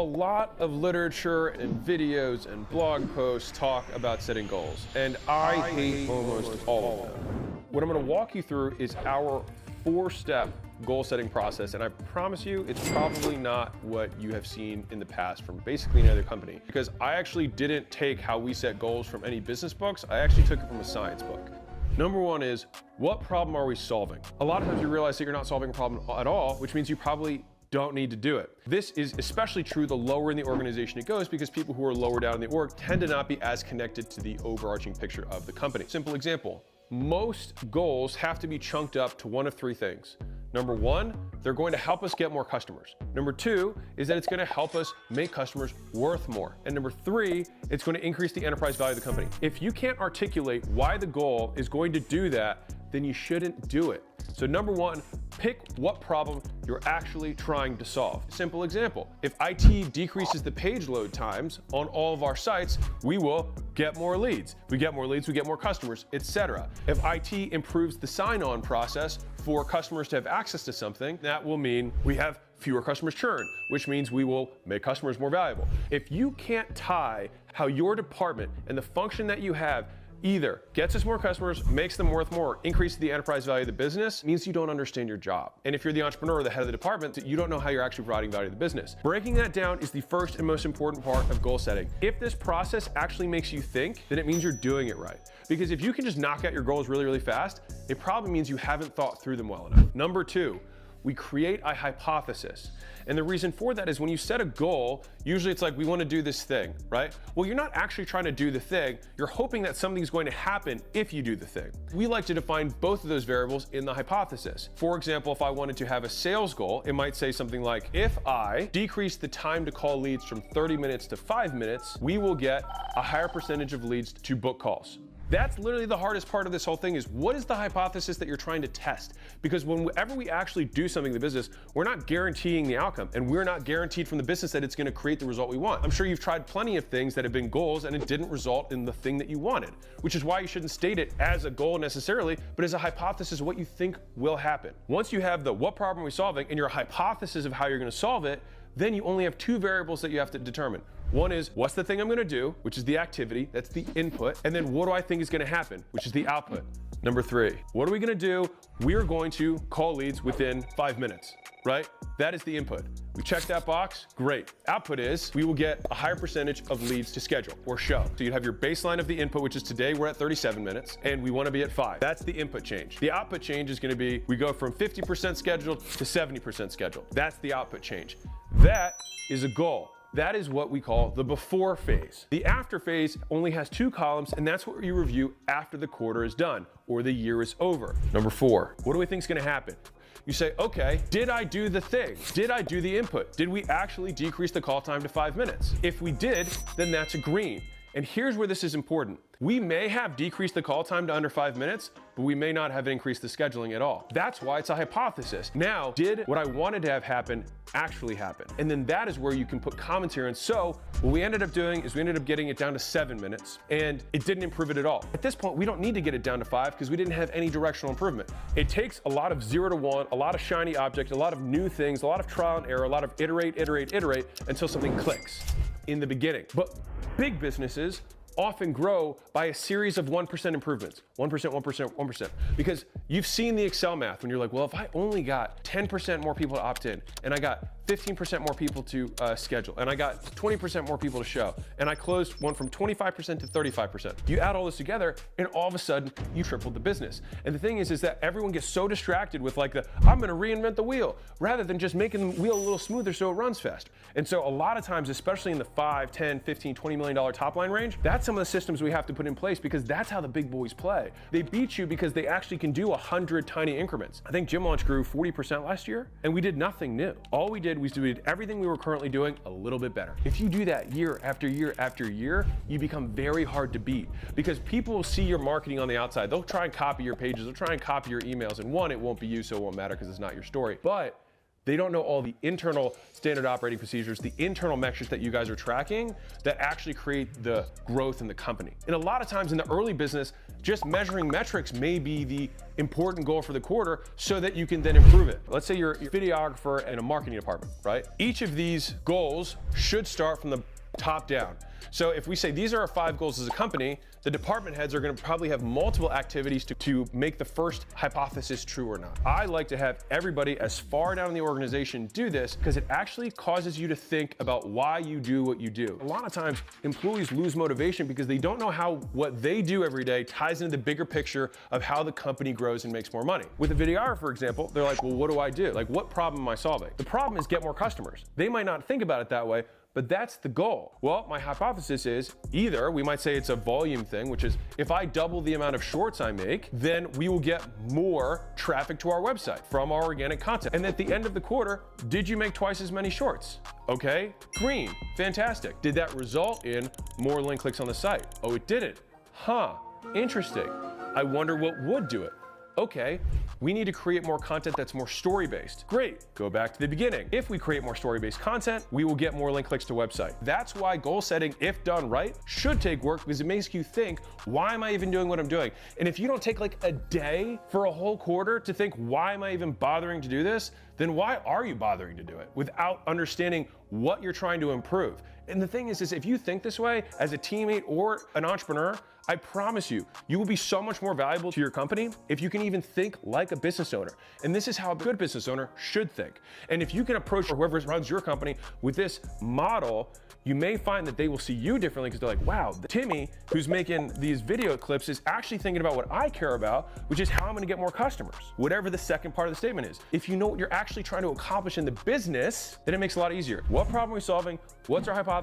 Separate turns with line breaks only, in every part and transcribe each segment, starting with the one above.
a lot of literature and videos and blog posts talk about setting goals, and I hate almost all of them. What I'm gonna walk you through is our four step goal setting process, and I promise you it's probably not what you have seen in the past from basically any other company. Because I actually didn't take how we set goals from any business books, I actually took it from a science book. Number one is what problem are we solving? A lot of times you realize that you're not solving a problem at all, which means you probably don't need to do it. This is especially true the lower in the organization it goes because people who are lower down in the org tend to not be as connected to the overarching picture of the company. Simple example, most goals have to be chunked up to one of three things. Number one, they're going to help us get more customers. Number two is that it's going to help us make customers worth more. And number three, it's going to increase the enterprise value of the company. If you can't articulate why the goal is going to do that, then you shouldn't do it. So number one, pick what problem you're actually trying to solve. Simple example, if IT decreases the page load times on all of our sites, we will get more leads. We get more leads, we get more customers, etc. If IT improves the sign-on process for customers to have access to something, that will mean we have fewer customers churn, which means we will make customers more valuable. If you can't tie how your department and the function that you have either gets us more customers, makes them worth more, increases the enterprise value of the business, means you don't understand your job. And if you're the entrepreneur or the head of the department, that you don't know how you're actually providing value to the business. Breaking that down is the first and most important part of goal setting. If this process actually makes you think, then it means you're doing it right. Because if you can just knock out your goals really, really fast, it probably means you haven't thought through them well enough. Number two, we create a hypothesis. And the reason for that is when you set a goal, usually it's like, we want to do this thing, right? Well, you're not actually trying to do the thing. You're hoping that something's going to happen if you do the thing. We like to define both of those variables in the hypothesis. For example, if I wanted to have a sales goal, it might say something like, if I decrease the time to call leads from 30 minutes to five minutes, we will get a higher percentage of leads to book calls. That's literally the hardest part of this whole thing is what is the hypothesis that you're trying to test? Because whenever we actually do something in the business, we're not guaranteeing the outcome and we're not guaranteed from the business that it's going to create the result we want. I'm sure you've tried plenty of things that have been goals and it didn't result in the thing that you wanted, which is why you shouldn't state it as a goal necessarily, but as a hypothesis of what you think will happen. Once you have the what problem are we solving and your hypothesis of how you're going to solve it, then you only have two variables that you have to determine. One is what's the thing I'm gonna do, which is the activity, that's the input, and then what do I think is gonna happen, which is the output. Number three, what are we gonna do? We're going to call leads within five minutes, right? That is the input. We check that box, great. Output is we will get a higher percentage of leads to schedule or show. So you have your baseline of the input, which is today we're at 37 minutes, and we wanna be at five. That's the input change. The output change is gonna be we go from 50% scheduled to 70% scheduled. That's the output change. That is a goal. That is what we call the before phase. The after phase only has two columns, and that's what you review after the quarter is done or the year is over. Number four, what do we think is gonna happen? You say, okay, did I do the thing? Did I do the input? Did we actually decrease the call time to five minutes? If we did, then that's a green. And here's where this is important. We may have decreased the call time to under five minutes, but we may not have increased the scheduling at all. That's why it's a hypothesis. Now, did what I wanted to have happen actually happen? And then that is where you can put commentary on. So what we ended up doing is we ended up getting it down to seven minutes and it didn't improve it at all. At this point, we don't need to get it down to five because we didn't have any directional improvement. It takes a lot of zero to one, a lot of shiny object, a lot of new things, a lot of trial and error, a lot of iterate, iterate, iterate until something clicks in the beginning. But big businesses often grow by a series of 1% improvements 1%, 1%, 1%. Because you've seen the Excel math when you're like, well, if I only got 10% more people to opt in, and I got 15% more people to uh, schedule, and I got 20% more people to show, and I closed one from 25% to 35%. You add all this together, and all of a sudden, you tripled the business. And the thing is, is that everyone gets so distracted with like the, I'm gonna reinvent the wheel, rather than just making the wheel a little smoother so it runs faster. And so a lot of times, especially in the 5, 10, 15, 20 million dollar top line range, that's some of the systems we have to put in place because that's how the big boys play. They beat you because they actually can do 100 tiny increments. I think Gym Launch grew 40% last year, and we did nothing new. All we did we did everything we were currently doing a little bit better. If you do that year after year after year, you become very hard to beat because people will see your marketing on the outside. They'll try and copy your pages, they'll try and copy your emails, and one, it won't be you, so it won't matter because it's not your story. But They don't know all the internal standard operating procedures, the internal metrics that you guys are tracking that actually create the growth in the company. And a lot of times in the early business, just measuring metrics may be the important goal for the quarter so that you can then improve it. Let's say you're a videographer and a marketing department, right? Each of these goals should start from the top down. So if we say these are our five goals as a company, the department heads are going to probably have multiple activities to, to make the first hypothesis true or not. I like to have everybody as far down in the organization do this because it actually causes you to think about why you do what you do. A lot of times employees lose motivation because they don't know how what they do every day ties into the bigger picture of how the company grows and makes more money. With a videographer, for example, they're like, well, what do I do? Like, what problem am I solving? The problem is get more customers. They might not think about it that way, but that's the goal. Well, my hypothesis is either we might say it's a volume thing, which is if I double the amount of shorts I make, then we will get more traffic to our website from our organic content. And at the end of the quarter, did you make twice as many shorts? Okay, green, fantastic. Did that result in more link clicks on the site? Oh, it didn't. Huh, interesting. I wonder what would do it. Okay, we need to create more content that's more story based. Great, go back to the beginning. If we create more story based content, we will get more link clicks to website. That's why goal setting, if done right, should take work because it makes you think, why am I even doing what I'm doing? And if you don't take like a day for a whole quarter to think, why am I even bothering to do this? Then why are you bothering to do it without understanding what you're trying to improve? And the thing is, is if you think this way as a teammate or an entrepreneur, I promise you, you will be so much more valuable to your company if you can even think like a business owner. And this is how a good business owner should think. And if you can approach whoever runs your company with this model, you may find that they will see you differently because they're like, wow, Timmy, who's making these video clips, is actually thinking about what I care about, which is how I'm gonna get more customers. Whatever the second part of the statement is. If you know what you're actually trying to accomplish in the business, then it makes it a lot easier. What problem are we solving? What's our hypothesis?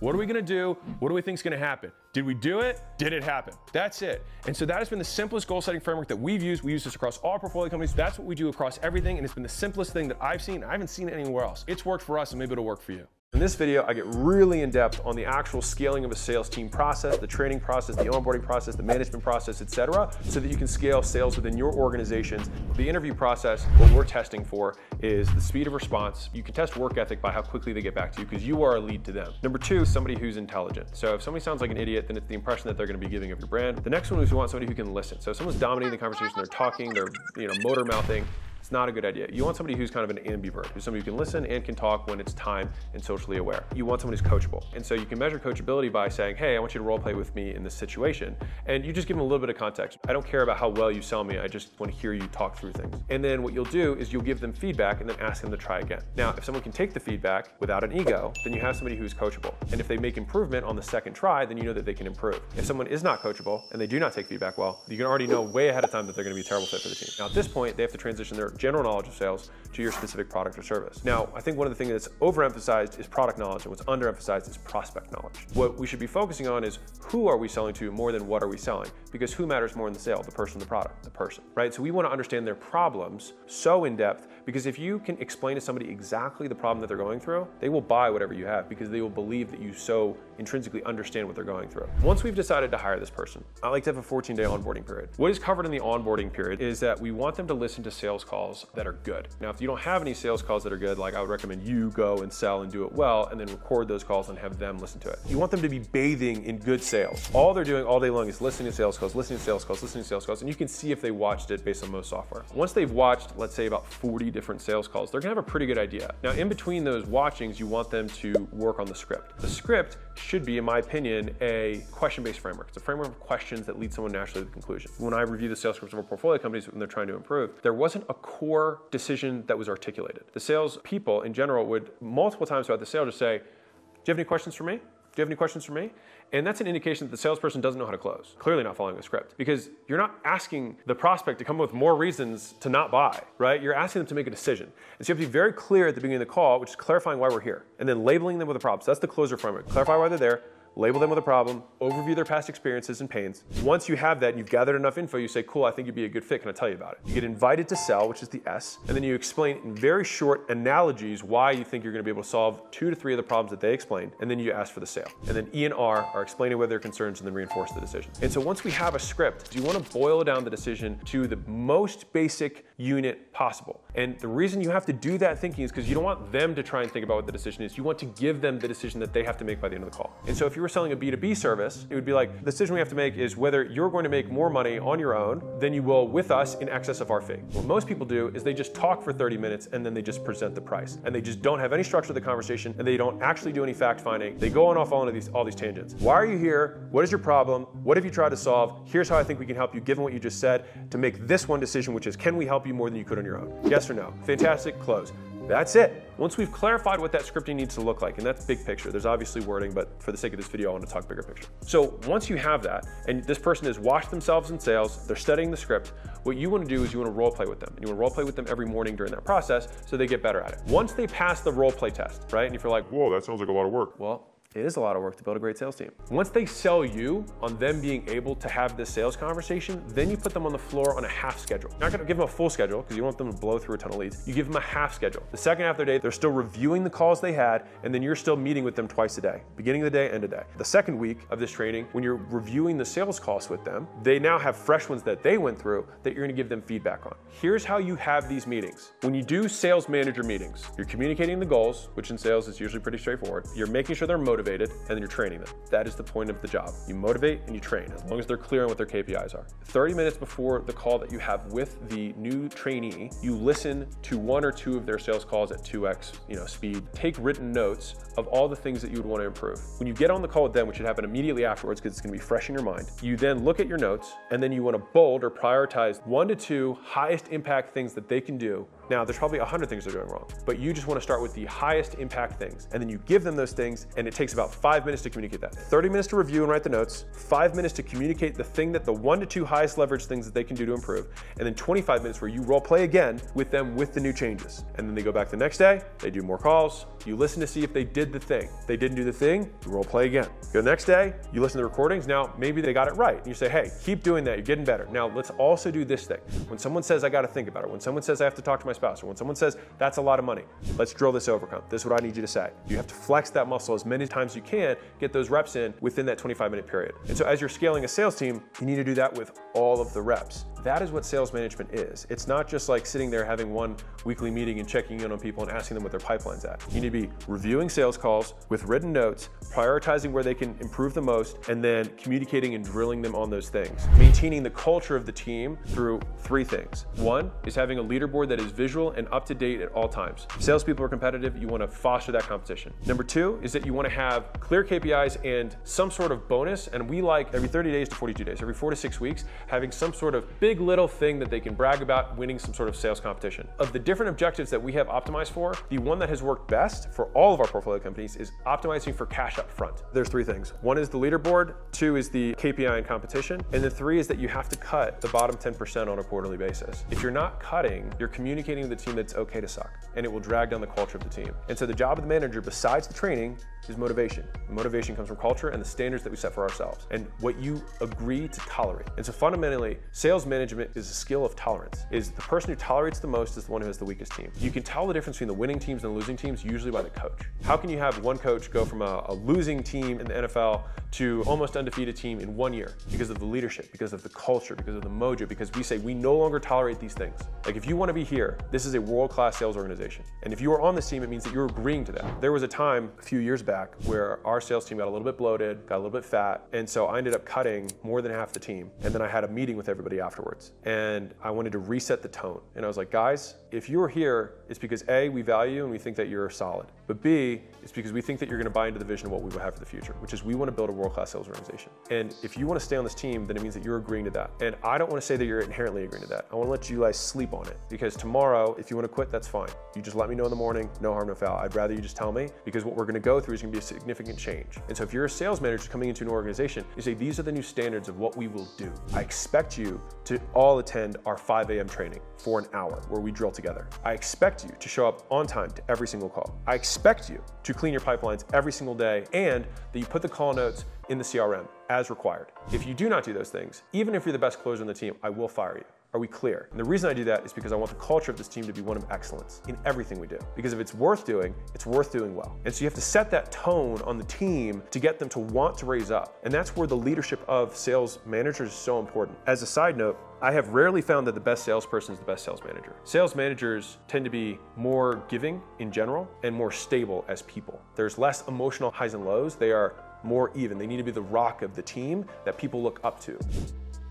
What are we gonna do? What do we think is gonna happen? Did we do it? Did it happen? That's it. And so that has been the simplest goal setting framework that we've used. We use this across all portfolio companies. That's what we do across everything. And it's been the simplest thing that I've seen. I haven't seen it anywhere else. It's worked for us and maybe it'll work for you. In this video, I get really in depth on the actual scaling of a sales team process, the training process, the onboarding process, the management process, etc., so that you can scale sales within your organizations. The interview process, what we're testing for is the speed of response. You can test work ethic by how quickly they get back to you because you are a lead to them. Number two, somebody who's intelligent. So if somebody sounds like an idiot, then it's the impression that they're going to be giving of your brand. The next one is you want somebody who can listen. So if someone's dominating the conversation, they're talking, they're you know motor mouthing, it's not a good idea. You want somebody who's kind of an ambivert, who's somebody who can listen and can talk when it's time and socially aware. You want someone who's coachable. And so you can measure coachability by saying, hey, I want you to role play with me in this situation. And you just give them a little bit of context. I don't care about how well you sell me, I just want to hear you talk through things. And then what you'll do is you'll give them feedback and then ask them to try again. Now, if someone can take the feedback without an ego, then you have somebody who's coachable. And if they make improvement on the second try, then you know that they can improve. If someone is not coachable and they do not take feedback well, you can already know way ahead of time that they're going to be a terrible fit for the team. Now, at this point, they have to transition their general knowledge of sales to your specific product or service. Now, I think one of the things that's overemphasized is product knowledge, and what's underemphasized is prospect knowledge. What we should be focusing on is who are we selling to more than what are we selling? Because who matters more in the sale, the person, the product, the person, right? So we want to understand their problems so in depth because if you can explain to somebody exactly the problem that they're going through, they will buy whatever you have because they will believe that you so intrinsically understand what they're going through. Once we've decided to hire this person, I like to have a 14 day onboarding period. What is covered in the onboarding period is that we want them to listen to sales calls that are good. Now, if you don't have any sales calls that are good, like I would recommend you go and sell and do it well and then record those calls and have them listen to it. You want them to be bathing in good sales. All they're doing all day long is listening to sales calls, listening to sales calls, listening to sales calls, and you can see if they watched it based on most software. Once they've watched, let's say about 40 different sales calls, they're gonna have a pretty good idea. Now, in between those watchings, you want them to work on the script. The script should be, in my opinion, a question-based framework. It's a framework of questions that lead someone naturally to the conclusion. When I review the sales scripts of our portfolio companies when they're trying to improve, there wasn't a core decision that was articulated. The sales people in general would multiple times throughout the sale just say, do you have any questions for me? You have any questions for me? And that's an indication that the salesperson doesn't know how to close. Clearly not following the script because you're not asking the prospect to come up with more reasons to not buy, right? You're asking them to make a decision. And so you have to be very clear at the beginning of the call, which is clarifying why we're here and then labeling them with a problem. So that's the closer framework. Clarify why they're there, label them with a problem, overview their past experiences and pains. Once you have that and you've gathered enough info, you say, cool, I think you'd be a good fit. Can I tell you about it? You get invited to sell, which is the S, and then you explain in very short analogies why you think you're gonna be able to solve two to three of the problems that they explained, and then you ask for the sale. And then E and R are explaining what their concerns and then reinforce the decision. And so once we have a script, you wanna boil down the decision to the most basic unit possible. And the reason you have to do that thinking is because you don't want them to try and think about what the decision is. You want to give them the decision that they have to make by the end of the call. And so if you were selling a B2B service, it would be like the decision we have to make is whether you're going to make more money on your own than you will with us in excess of our fee. What most people do is they just talk for 30 minutes and then they just present the price. And they just don't have any structure of the conversation and they don't actually do any fact finding. They go on off all of these all these tangents. Why are you here? What is your problem? What have you tried to solve? Here's how I think we can help you given what you just said to make this one decision which is can we help you more than you could on your own? Yes or no? Fantastic, close. That's it. Once we've clarified what that scripting needs to look like, and that's big picture, there's obviously wording, but for the sake of this video, I want to talk bigger picture. So once you have that, and this person has washed themselves in sales, they're studying the script, what you want to do is you want to role play with them. And you want to role play with them every morning during that process so they get better at it. Once they pass the role play test, right? And if you're like,
Whoa, that sounds like a lot of work.
well, it is a lot of work to build a great sales team. Once they sell you on them being able to have this sales conversation, then you put them on the floor on a half schedule. You're not gonna give them a full schedule because you want them to blow through a ton of leads. You give them a half schedule. The second half of their day, they're still reviewing the calls they had, and then you're still meeting with them twice a day, beginning of the day, end of the day. The second week of this training, when you're reviewing the sales calls with them, they now have fresh ones that they went through that you're gonna give them feedback on. Here's how you have these meetings. When you do sales manager meetings, you're communicating the goals, which in sales is usually pretty straightforward. You're making sure they're motivated, and then you're training them. That is the point of the job. You motivate and you train, as long as they're clear on what their KPIs are. 30 minutes before the call that you have with the new trainee, you listen to one or two of their sales calls at 2x you know, speed. Take written notes of all the things that you would want to improve. When you get on the call with them, which should happen immediately afterwards because it's going to be fresh in your mind, you then look at your notes and then you want to bold or prioritize one to two highest impact things that they can do now, there's probably 100 things they're doing wrong, but you just want to start with the highest impact things. And then you give them those things, and it takes about five minutes to communicate that. 30 minutes to review and write the notes, five minutes to communicate the thing that the one to two highest leverage things that they can do to improve, and then 25 minutes where you role play again with them with the new changes. And then they go back the next day, they do more calls, you listen to see if they did the thing. They didn't do the thing, you role play again. Go next day, you listen to the recordings. Now, maybe they got it right. And you say, hey, keep doing that, you're getting better. Now, let's also do this thing. When someone says, I got to think about it, when someone says, I have to talk to my spouse, or when someone says, that's a lot of money, let's drill this overcome. This is what I need you to say. You have to flex that muscle as many times as you can, get those reps in within that 25 minute period. And so, as you're scaling a sales team, you need to do that with all of the reps. That is what sales management is. It's not just like sitting there having one weekly meeting and checking in on people and asking them what their pipeline's at. You need to be reviewing sales calls with written notes, prioritizing where they can improve the most, and then communicating and drilling them on those things. Maintaining the culture of the team through three things. One is having a leaderboard that is visual and up to date at all times. Salespeople are competitive, you want to foster that competition. Number two is that you want to have clear KPIs and some sort of bonus, and we like every 30 days to 42 days, every four to six weeks, having some sort of big little thing that they can brag about winning some sort of sales competition. Of the different objectives that we have optimized for, the one that has worked best for all of our portfolio companies is optimizing for cash up front. There's three things. One is the leaderboard, two is the KPI and competition, and the three is that you have to cut the bottom 10% on a quarterly basis. If you're not cutting, you're communicating to the team that it's okay to suck, and it will drag down the culture of the team. And so the job of the manager, besides the training, is motivation. motivation comes from culture and the standards that we set for ourselves and what you agree to tolerate. And so fundamentally, sales management is a skill of tolerance. Is the person who tolerates the most is the one who has the weakest team. You can tell the difference between the winning teams and the losing teams usually by the coach. How can you have one coach go from a, a losing team in the NFL to almost undefeated team in one year because of the leadership, because of the culture, because of the mojo, because we say we no longer tolerate these things. Like if you want to be here, this is a world-class sales organization. And if you are on this team, it means that you're agreeing to that. There was a time a few years back where our sales team got a little bit bloated, got a little bit fat, and so I ended up cutting more than half the team. And then I had a meeting with everybody afterwards. And I wanted to reset the tone. And I was like, guys, if you're here, it's because A, we value you and we think that you're solid. But B, it's because we think that you're going to buy into the vision of what we will have for the future, which is we want to build a world-class sales organization. And if you want to stay on this team, then it means that you're agreeing to that. And I don't want to say that you're inherently agreeing to that. I want to let you guys sleep on it because tomorrow, if you want to quit, that's fine. You just let me know in the morning, no harm, no foul. I'd rather you just tell me because what we're going to go through is going to be a significant change. And so if you're a sales manager coming into an organization, you say, these are the new standards of what we will do. I expect you to all attend our 5 a.m. training for an hour where we drill together. I expect you to show up on time to every single call. I expect you to clean your pipelines every single day and that you put the call notes in the CRM as required. If you do not do those things, even if you're the best closer on the team, I will fire you. Are we clear? And the reason I do that is because I want the culture of this team to be one of excellence in everything we do. Because if it's worth doing, it's worth doing well. And so you have to set that tone on the team to get them to want to raise up. And that's where the leadership of sales managers is so important. As a side note, I have rarely found that the best salesperson is the best sales manager. Sales managers tend to be more giving in general and more stable as people. There's less emotional highs and lows. They are more even. They need to be the rock of the team that people look up to.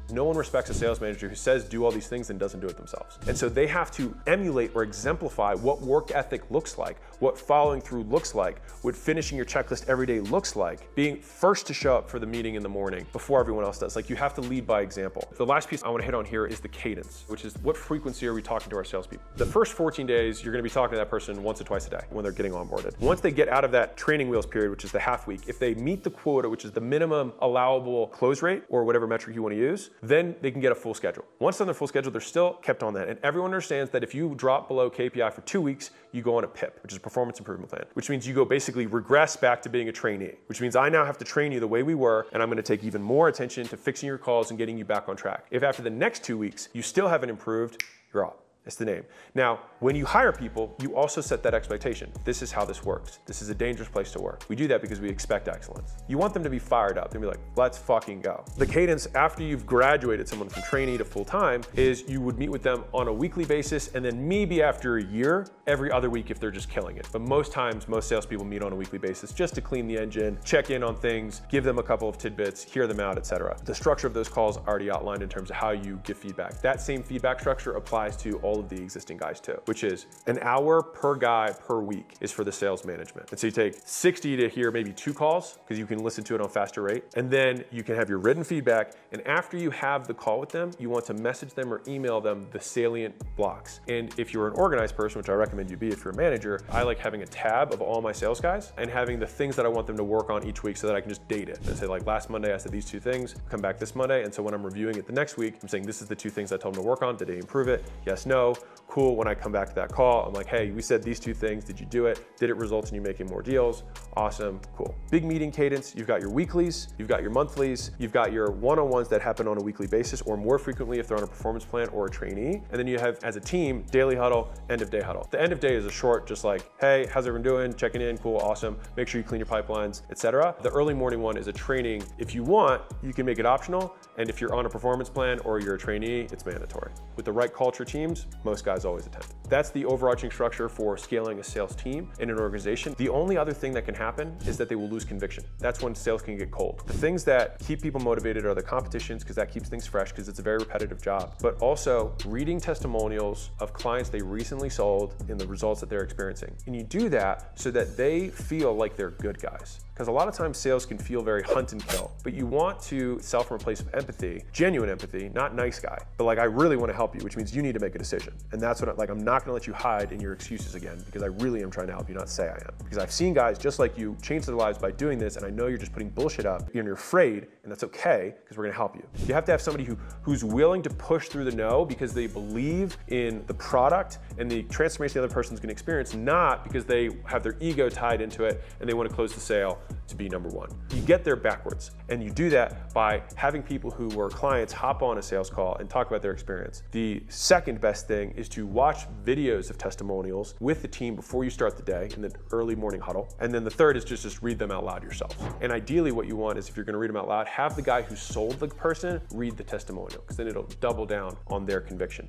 No one respects a sales manager who says do all these things and doesn't do it themselves. And so they have to emulate or exemplify what work ethic looks like, what following through looks like, what finishing your checklist every day looks like, being first to show up for the meeting in the morning before everyone else does. Like you have to lead by example. The last piece I want to hit on here is the cadence, which is what frequency are we talking to our salespeople? The first 14 days, you're going to be talking to that person once or twice a day when they're getting onboarded. Once they get out of that training wheels period, which is the half week, if they meet the quota, which is the minimum allowable close rate or whatever metric you want to use, then they can get a full schedule. Once on their full schedule, they're still kept on that. And everyone understands that if you drop below KPI for two weeks, you go on a PIP, which is a performance improvement plan, which means you go basically regress back to being a trainee, which means I now have to train you the way we were, and I'm gonna take even more attention to fixing your calls and getting you back on track. If after the next two weeks you still haven't improved, you're off. It's the name. Now, when you hire people, you also set that expectation. This is how this works. This is a dangerous place to work. We do that because we expect excellence. You want them to be fired up and be like, let's fucking go. The cadence after you've graduated someone from trainee to full time is you would meet with them on a weekly basis and then maybe after a year, every other week if they're just killing it. But most times, most salespeople meet on a weekly basis just to clean the engine, check in on things, give them a couple of tidbits, hear them out, etc. The structure of those calls already outlined in terms of how you give feedback. That same feedback structure applies to all all of the existing guys too, which is an hour per guy per week is for the sales management. And so you take 60 to hear maybe two calls because you can listen to it on faster rate. And then you can have your written feedback. And after you have the call with them, you want to message them or email them the salient blocks. And if you're an organized person, which I recommend you be if you're a manager, I like having a tab of all my sales guys and having the things that I want them to work on each week so that I can just date it and say like last Monday I said these two things, come back this Monday. And so when I'm reviewing it the next week, I'm saying this is the two things I told them to work on. Did they improve it? Yes, no cool. When I come back to that call, I'm like, hey, we said these two things. Did you do it? Did it result in you making more deals? Awesome, cool. Big meeting cadence. You've got your weeklies, you've got your monthlies, you've got your one-on-ones that happen on a weekly basis or more frequently if they're on a performance plan or a trainee. And then you have, as a team, daily huddle, end of day huddle. The end of day is a short, just like, hey, how's everyone doing? Checking in, cool, awesome. Make sure you clean your pipelines, etc. The early morning one is a training. If you want, you can make it optional. And if you're on a performance plan or you're a trainee, it's mandatory. With the right culture teams, most guys always attend. That's the overarching structure for scaling a sales team in an organization. The only other thing that can happen is that they will lose conviction. That's when sales can get cold. The things that keep people motivated are the competitions because that keeps things fresh because it's a very repetitive job, but also reading testimonials of clients they recently sold and the results that they're experiencing. And you do that so that they feel like they're good guys. Because a lot of times sales can feel very hunt and kill, but you want to sell from a place of empathy, genuine empathy, not nice guy, but like I really want to help you, which means you need to make a decision. And that's what I, like I'm not going to let you hide in your excuses again because I really am trying to help you, not say I am. Because I've seen guys just like you change their lives by doing this, and I know you're just putting bullshit up and you're afraid, and that's okay because we're going to help you. You have to have somebody who who's willing to push through the no because they believe in the product and the transformation the other person's going to experience, not because they have their ego tied into it and they want to close the sale to be number one. You get there backwards, and you do that by having people who were clients hop on a sales call and talk about their experience. The second best thing is to watch videos of testimonials with the team before you start the day in the early morning huddle. And then the third is just, just read them out loud yourself. And ideally, what you want is if you're gonna read them out loud, have the guy who sold the person read the testimonial, because then it'll double down on their conviction.